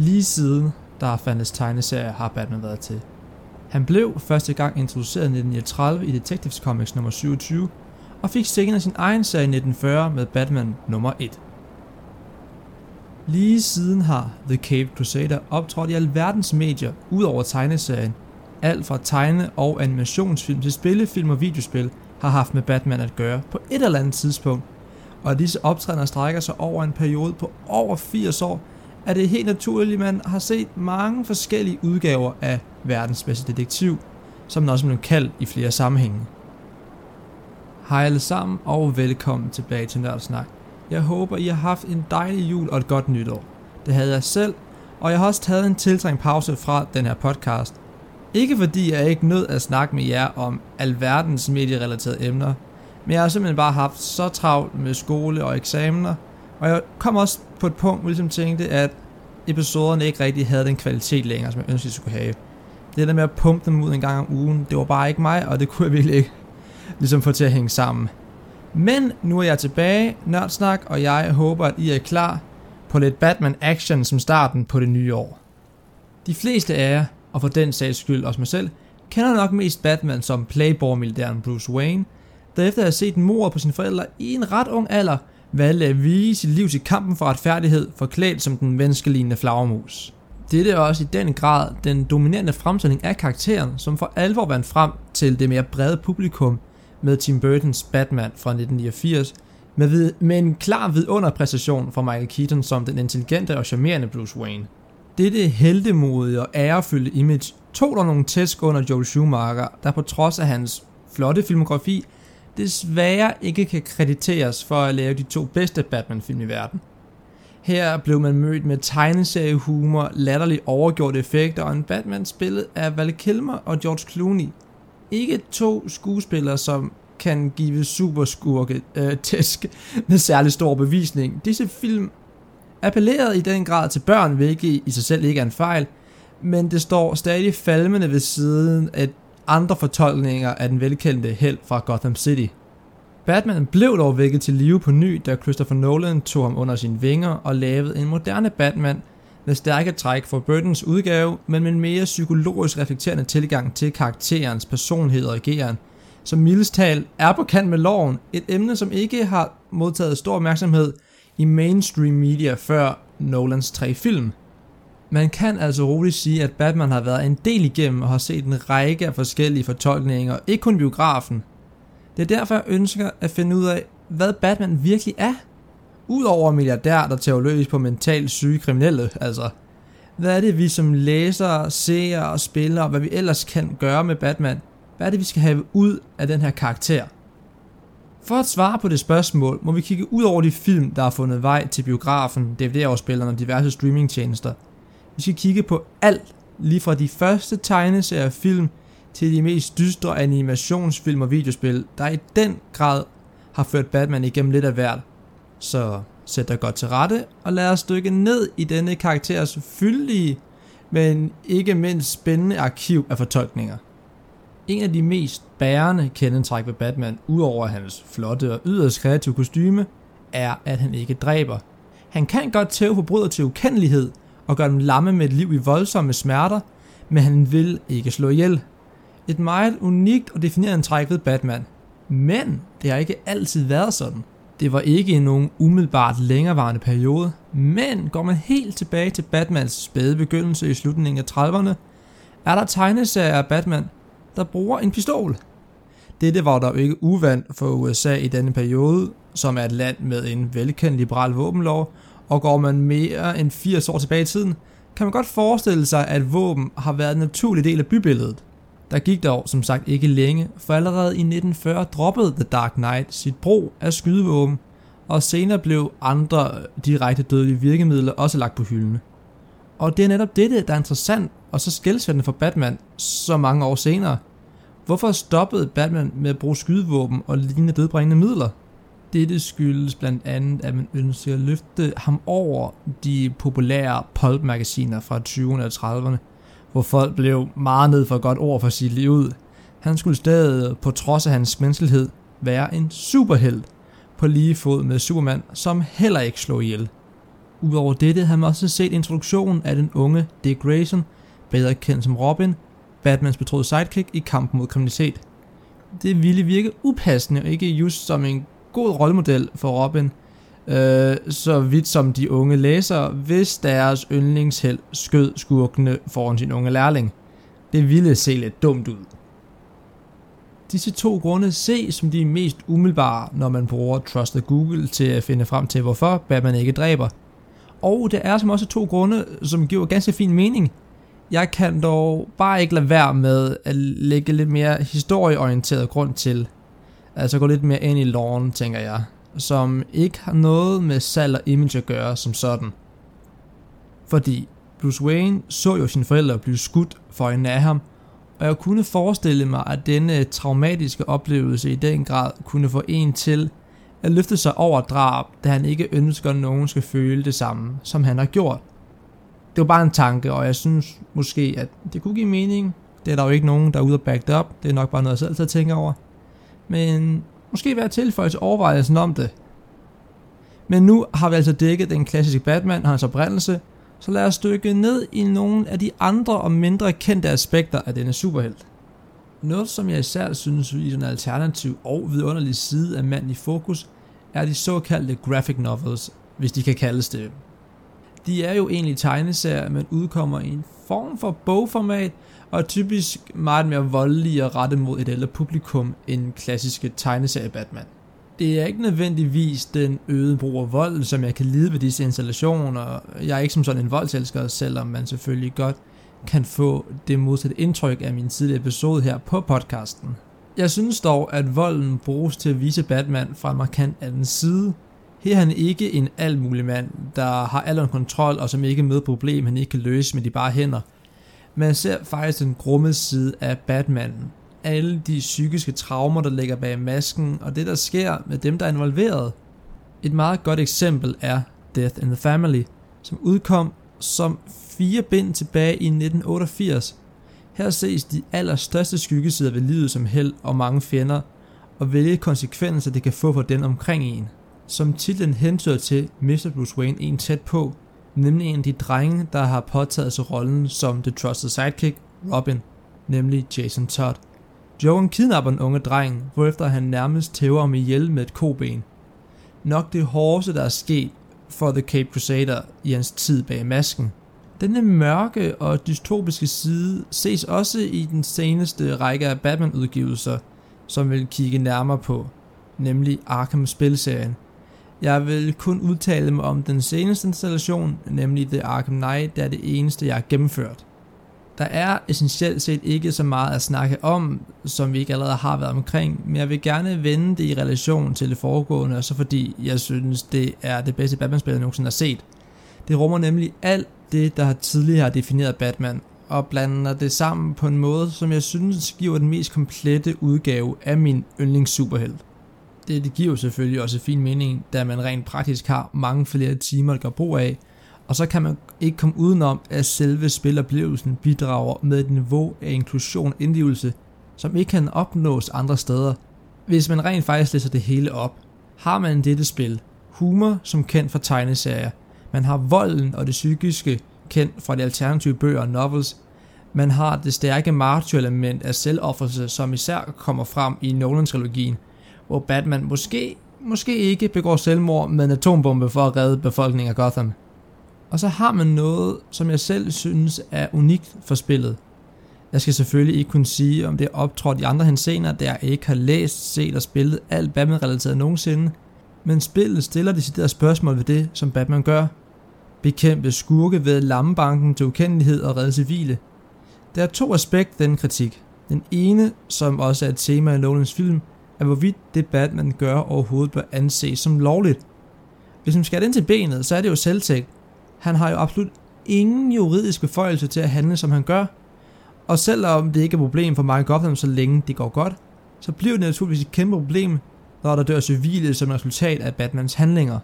Lige siden, der har fandtes tegneserier, har Batman været til. Han blev første gang introduceret i 1939 i Detectives Comics nummer 27, og fik senere sin egen serie i 1940 med Batman nummer 1. Lige siden har The Cape Crusader optrådt i alverdens medier, ud over tegneserien. Alt fra tegne- og animationsfilm til spillefilm og videospil har haft med Batman at gøre på et eller andet tidspunkt. Og disse optrædener strækker sig over en periode på over 80 år, er det helt naturligt, at man har set mange forskellige udgaver af verdens bedste detektiv, som den også blev kaldt i flere sammenhænge. Hej alle sammen, og velkommen tilbage til Nørdsnak. Jeg håber, I har haft en dejlig jul og et godt nytår. Det havde jeg selv, og jeg har også taget en tiltrængt pause fra den her podcast. Ikke fordi jeg ikke nød at snakke med jer om alverdens medierelaterede emner, men jeg har simpelthen bare haft så travlt med skole og eksamener, og jeg kom også på et punkt, hvor jeg ligesom tænkte, at episoderne ikke rigtig havde den kvalitet længere, som jeg ønskede, de skulle have. Det der med at pumpe dem ud en gang om ugen, det var bare ikke mig, og det kunne jeg virkelig ikke ligesom få til at hænge sammen. Men nu er jeg tilbage, Nørdsnak, og jeg håber, at I er klar på lidt Batman action som starten på det nye år. De fleste af jer, og for den sags skyld også mig selv, kender nok mest Batman som playboy-militæren Bruce Wayne, der efter at have set mor på sine forældre i en ret ung alder, valgte at vige sit liv til kampen for retfærdighed, forklædt som den menneskelignende flagermus. Dette er også i den grad den dominerende fremstilling af karakteren, som for alvor vandt frem til det mere brede publikum med Tim Burtons Batman fra 1989, med, vid- med en klar vidunderpræstation fra Michael Keaton som den intelligente og charmerende Bruce Wayne. Dette heldemodige og ærefyldte image tog der nogle tæsk under Joel Schumacher, der på trods af hans flotte filmografi desværre ikke kan krediteres for at lave de to bedste Batman-film i verden. Her blev man mødt med tegneseriehumor, latterligt overgjorte effekter og en Batman spillet af Val Kilmer og George Clooney. Ikke to skuespillere, som kan give superskurke øh, tæsk med særlig stor bevisning. Disse film appellerede i den grad til børn, hvilket i sig selv ikke er en fejl, men det står stadig falmende ved siden af andre fortolkninger af den velkendte held fra Gotham City. Batman blev dog vækket til live på ny, da Christopher Nolan tog ham under sine vinger og lavede en moderne Batman med stærke træk fra Burtons udgave, men med en mere psykologisk reflekterende tilgang til karakterens personlighed og ageren, som mildestal er på kant med loven, et emne som ikke har modtaget stor opmærksomhed i mainstream media før Nolans tre film. Man kan altså roligt sige, at Batman har været en del igennem og har set en række af forskellige fortolkninger, ikke kun biografen. Det er derfor, jeg ønsker at finde ud af, hvad Batman virkelig er. Udover milliardær, der tager løs på mentalt syge kriminelle, altså. Hvad er det, vi som læsere, seere og spillere, og hvad vi ellers kan gøre med Batman? Hvad er det, vi skal have ud af den her karakter? For at svare på det spørgsmål, må vi kigge ud over de film, der har fundet vej til biografen, DVD-afspillerne og diverse streamingtjenester – vi skal kigge på alt, lige fra de første tegneserier film til de mest dystre animationsfilm og videospil, der i den grad har ført Batman igennem lidt af hvert. Så sæt dig godt til rette, og lad os dykke ned i denne karakters fyldige, men ikke mindst spændende arkiv af fortolkninger. En af de mest bærende kendetræk ved Batman, udover hans flotte og yderst kreative kostyme, er, at han ikke dræber. Han kan godt tæve forbryder til ukendelighed, og gør dem lamme med et liv i voldsomme smerter, men han vil ikke slå ihjel. Et meget unikt og definerende træk ved Batman. Men det har ikke altid været sådan. Det var ikke i nogen umiddelbart længerevarende periode, men går man helt tilbage til Batmans spæde begyndelse i slutningen af 30'erne, er der tegneserier af Batman, der bruger en pistol. Dette var dog ikke uvandt for USA i denne periode, som er et land med en velkendt liberal våbenlov, og går man mere end 80 år tilbage i tiden, kan man godt forestille sig, at våben har været en naturlig del af bybilledet. Der gik dog som sagt ikke længe, for allerede i 1940 droppede The Dark Knight sit brug af skydevåben, og senere blev andre direkte dødelige virkemidler også lagt på hylden. Og det er netop dette, der er interessant og så skældsættende for Batman så mange år senere. Hvorfor stoppede Batman med at bruge skydevåben og lignende dødbringende midler? Dette skyldes blandt andet, at man ønsker at løfte ham over de populære pulp-magasiner fra 20'erne og 30'erne, hvor folk blev meget ned for godt ord for sit liv ud. Han skulle stadig, på trods af hans menneskelighed, være en superheld på lige fod med Superman, som heller ikke slog ihjel. Udover dette har man også set introduktionen af den unge Dick Grayson, bedre kendt som Robin, Batmans betroede sidekick i kampen mod kriminalitet. Det ville virke upassende og ikke just som en god rollemodel for Robin, øh, så vidt som de unge læsere, hvis deres yndlingsheld skød skurkene foran sin unge lærling. Det ville se lidt dumt ud. Disse to grunde ses som de mest umiddelbare, når man bruger Trusted Google til at finde frem til, hvorfor Batman ikke dræber. Og det er som også to grunde, som giver ganske fin mening. Jeg kan dog bare ikke lade være med at lægge lidt mere historieorienteret grund til. Altså gå lidt mere ind i loven, tænker jeg. Som ikke har noget med salg og image at gøre som sådan. Fordi Bruce Wayne så jo sine forældre blive skudt for en af ham, og jeg kunne forestille mig, at denne traumatiske oplevelse i den grad kunne få en til at løfte sig over drab, da han ikke ønsker, at nogen skal føle det samme, som han har gjort. Det var bare en tanke, og jeg synes måske, at det kunne give mening. Det er der jo ikke nogen, der er ude og back up. Det er nok bare noget, jeg selv til at tænke over. Men måske være tilføjet til overvejelsen om det. Men nu har vi altså dækket den klassiske Batman og hans oprindelse, så lad os dykke ned i nogle af de andre og mindre kendte aspekter af denne superhelt. Noget, som jeg især synes i en alternativ og vidunderlig side af manden i fokus, er de såkaldte graphic novels, hvis de kan kaldes det. De er jo egentlig tegneserier, men udkommer i en form for bogformat, og er typisk meget mere voldelige og rettet mod et ældre publikum end klassiske tegneserie Batman. Det er ikke nødvendigvis den øgede brug af vold, som jeg kan lide ved disse installationer. Jeg er ikke som sådan en voldselsker, selvom man selvfølgelig godt kan få det modsatte indtryk af min tidligere episode her på podcasten. Jeg synes dog, at volden bruges til at vise Batman fra en markant anden side. Her er han ikke en mulig mand, der har al kontrol og som ikke med problem, han ikke kan løse med de bare hænder. Man ser faktisk den grumme side af Batman. Alle de psykiske traumer, der ligger bag masken, og det der sker med dem, der er involveret. Et meget godt eksempel er Death in the Family, som udkom som fire bind tilbage i 1988. Her ses de allerstørste skyggesider ved livet som held og mange fjender, og hvilke konsekvenser det kan få for den omkring en. Som titlen hentyder til, Mr. Bruce Wayne en tæt på, nemlig en af de drenge, der har påtaget sig rollen som The Trusted Sidekick, Robin, nemlig Jason Todd. Joan kidnapper den unge dreng, hvorefter han nærmest tæver ham ihjel med et koben. Nok det hårdeste, der er sket for The Cape Crusader i hans tid bag masken. Denne mørke og dystopiske side ses også i den seneste række af Batman-udgivelser, som vil kigge nærmere på, nemlig Arkham-spilserien. Jeg vil kun udtale mig om den seneste installation, nemlig The Arkham Knight, der er det eneste, jeg har gennemført. Der er essentielt set ikke så meget at snakke om, som vi ikke allerede har været omkring, men jeg vil gerne vende det i relation til det foregående, og så fordi jeg synes, det er det bedste Batman-spil, jeg nogensinde har set. Det rummer nemlig alt det, der har tidligere har defineret Batman, og blander det sammen på en måde, som jeg synes giver den mest komplette udgave af min yndlingssuperhelt. Det, det giver selvfølgelig også fin mening, da man rent praktisk har mange flere timer at gøre brug af, og så kan man ikke komme udenom, at selve spiloplevelsen bidrager med et niveau af inklusion og indgivelse, som ikke kan opnås andre steder. Hvis man rent faktisk læser det hele op, har man dette spil humor som kendt fra tegneserier, man har volden og det psykiske kendt fra de alternative bøger og novels, man har det stærke martyr-element af selvoffrelse, som især kommer frem i Nolan-trilogien, hvor Batman måske, måske ikke begår selvmord med en atombombe for at redde befolkningen af Gotham. Og så har man noget, som jeg selv synes er unikt for spillet. Jeg skal selvfølgelig ikke kunne sige, om det er optrådt i andre hensener, der jeg ikke har læst, set og spillet alt Batman-relateret nogensinde, men spillet stiller deciderede spørgsmål ved det, som Batman gør. Bekæmpe skurke ved lammebanken til ukendelighed og redde civile. Der er to aspekter den kritik. Den ene, som også er et tema i Nolans film, er hvorvidt det Batman gør overhovedet bør anses som lovligt. Hvis man skal ind til benet, så er det jo selvtægt, han har jo absolut ingen juridisk beføjelse til at handle, som han gør. Og selvom det ikke er et problem for Mark Gotham, så længe det går godt, så bliver det naturligvis et kæmpe problem, når der dør civile som resultat af Batmans handlinger.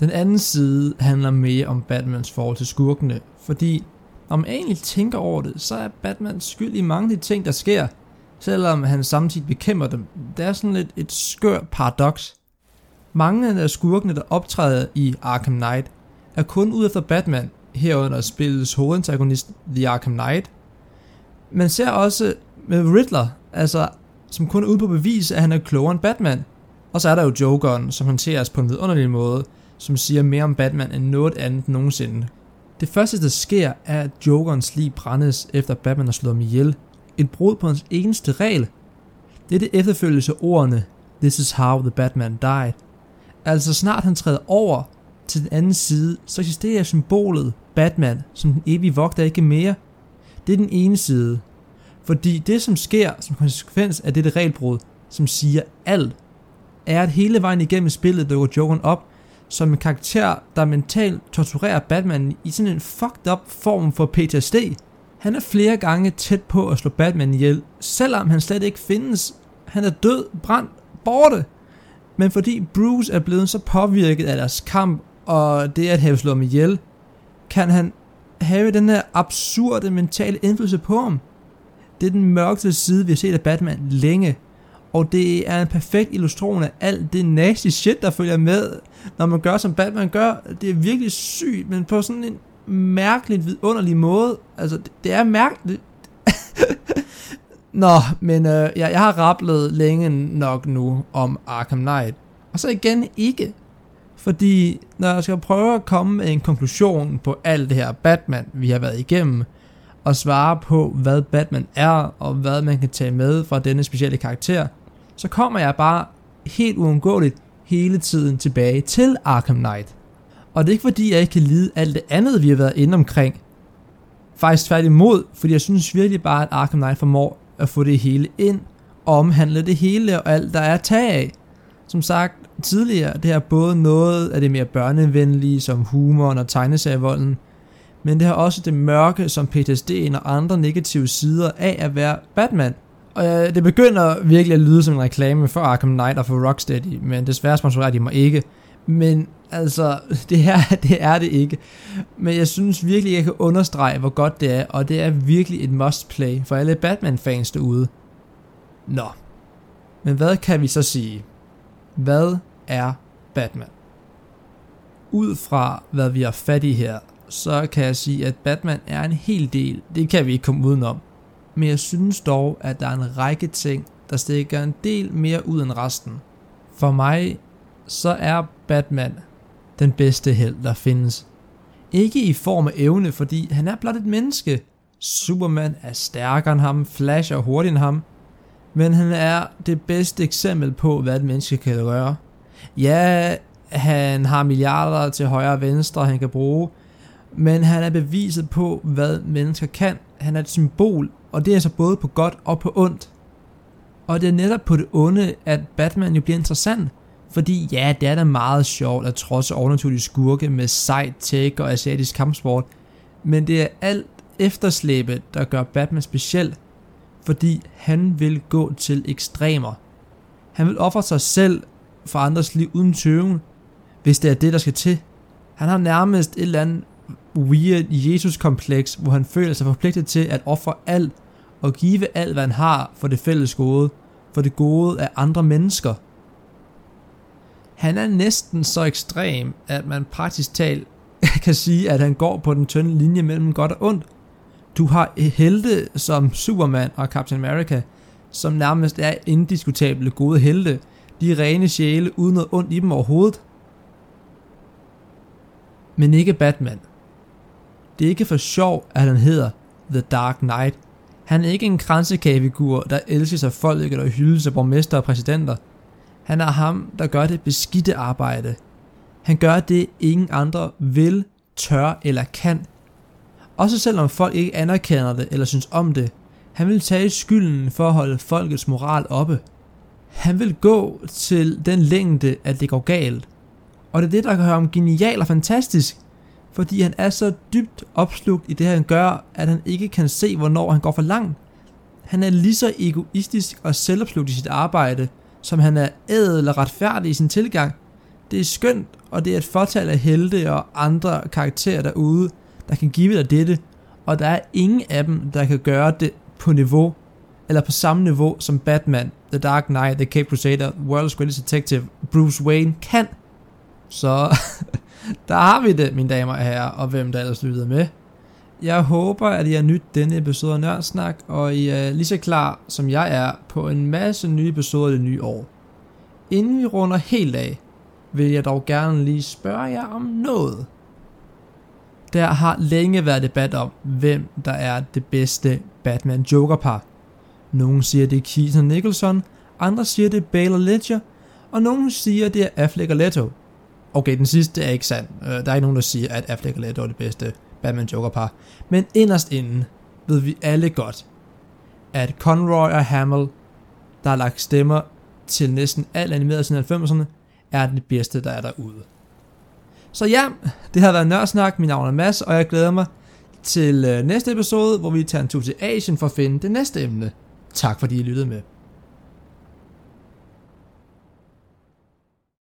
Den anden side handler mere om Batmans forhold til skurkene, fordi når man egentlig tænker over det, så er Batman skyld i mange af de ting, der sker, selvom han samtidig bekæmper dem. Det er sådan lidt et skør paradoks. Mange af skurkene, der optræder i Arkham Knight, er kun ude efter Batman, herunder spillets hovedantagonist The Arkham Knight. Man ser også med Riddler, altså som kun er ude på bevis, at han er klogere end Batman. Og så er der jo Jokeren, som håndteres på en vidunderlig måde, som siger mere om Batman end noget andet nogensinde. Det første, der sker, er, at Jokerens lig brændes, efter Batman har slået ham ihjel. Et brud på hans eneste regel. Dette efterfølges af ordene, This is how the Batman died. Altså snart han træder over til den anden side, så eksisterer symbolet Batman som den evige vogter ikke mere. Det er den ene side. Fordi det som sker som konsekvens af dette regelbrud, som siger alt, er at hele vejen igennem spillet dukker Jokeren op som en karakter, der mentalt torturerer Batman i sådan en fucked up form for PTSD. Han er flere gange tæt på at slå Batman ihjel, selvom han slet ikke findes. Han er død, brændt, borte. Men fordi Bruce er blevet så påvirket af deres kamp, og det at have slået ham ihjel, kan han have den her absurde mentale indflydelse på ham. Det er den mørkeste side, vi har set af Batman længe. Og det er en perfekt illustration af alt det nasty shit, der følger med, når man gør, som Batman gør. Det er virkelig sygt, men på sådan en mærkeligt vidunderlig måde. Altså, det, det er mærkeligt. Nå, men øh, jeg, jeg har rapplet længe nok nu om Arkham Knight. Og så igen ikke. Fordi når jeg skal prøve at komme med en konklusion på alt det her Batman, vi har været igennem, og svare på, hvad Batman er, og hvad man kan tage med fra denne specielle karakter, så kommer jeg bare helt uundgåeligt hele tiden tilbage til Arkham Knight. Og det er ikke fordi, jeg ikke kan lide alt det andet, vi har været inde omkring. Faktisk tværtimod, fordi jeg synes virkelig bare, at Arkham Knight formår at få det hele ind, og omhandle det hele og alt, der er tag af. Som sagt tidligere, det er både noget af det mere børnevenlige, som humoren og tegneserievolden, men det har også det mørke, som PTSD'en og andre negative sider af at være Batman. Og øh, det begynder virkelig at lyde som en reklame for Arkham Knight og for Rocksteady, men desværre sponsorerer de mig ikke. Men altså, det her, det er det ikke. Men jeg synes virkelig, jeg kan understrege, hvor godt det er, og det er virkelig et must-play for alle Batman-fans derude. Nå. Men hvad kan vi så sige? Hvad er Batman? Ud fra, hvad vi har fat i her, så kan jeg sige, at Batman er en hel del. Det kan vi ikke komme udenom. Men jeg synes dog, at der er en række ting, der stikker en del mere ud end resten. For mig, så er Batman den bedste held, der findes. Ikke i form af evne, fordi han er blot et menneske. Superman er stærkere end ham, Flash er hurtigere end ham, men han er det bedste eksempel på, hvad et menneske kan gøre. Ja, han har milliarder til højre og venstre, han kan bruge, men han er beviset på, hvad mennesker kan. Han er et symbol, og det er så både på godt og på ondt. Og det er netop på det onde, at Batman jo bliver interessant. Fordi ja, det er da meget sjovt at trodse overnaturlige skurke med sejt tech og asiatisk kampsport. Men det er alt efterslæbet, der gør Batman speciel. Fordi han vil gå til ekstremer. Han vil ofre sig selv for andres liv uden tøven, hvis det er det, der skal til. Han har nærmest et eller andet weird Jesus-kompleks, hvor han føler sig forpligtet til at ofre alt og give alt, hvad han har for det fælles gode, for det gode af andre mennesker. Han er næsten så ekstrem, at man praktisk talt kan sige, at han går på den tynde linje mellem godt og ondt. Du har helte som Superman og Captain America, som nærmest er indiskutable gode helte. De er rene sjæle uden noget ondt i dem overhovedet. Men ikke Batman. Det er ikke for sjov, at han hedder The Dark Knight. Han er ikke en kransekagefigur, der elsker sig folk eller hylder sig borgmester og præsidenter. Han er ham, der gør det beskidte arbejde. Han gør det, ingen andre vil, tør eller kan. Også selvom folk ikke anerkender det eller synes om det. Han vil tage skylden for at holde folkets moral oppe. Han vil gå til den længde, at det går galt. Og det er det, der gør ham genial og fantastisk fordi han er så dybt opslugt i det, han gør, at han ikke kan se, hvornår han går for langt. Han er lige så egoistisk og selvopslugt i sit arbejde, som han er ædel og retfærdig i sin tilgang. Det er skønt, og det er et fortal af helte og andre karakterer derude, der kan give dig dette, og der er ingen af dem, der kan gøre det på niveau, eller på samme niveau som Batman, The Dark Knight, The Cape Crusader, World's Greatest Detective, Bruce Wayne kan. Så der har vi det, mine damer og herrer, og hvem der ellers lyttede med. Jeg håber, at I har nyt denne episode af Nørdsnak, og I er lige så klar, som jeg er, på en masse nye episoder i det nye år. Inden vi runder helt af, vil jeg dog gerne lige spørge jer om noget. Der har længe været debat om, hvem der er det bedste Batman-Joker-par. Nogle siger, det er Keaton Nicholson, andre siger, det er Bale og Ledger, og nogen siger, det er Affleck og Leto. Okay, den sidste er ikke sand. Øh, der er ikke nogen, der siger, at Affleck og Leto er det bedste Batman-Joker-par. Men inderst inden ved vi alle godt, at Conroy og Hamill, der har lagt stemmer til næsten alt animeret siden 90'erne, er det bedste, der er derude. Så ja, det har været Nørdsnak. Min navn er Mads, og jeg glæder mig til øh, næste episode, hvor vi tager en tur til Asien for at finde det næste emne. Tak fordi I lyttede med.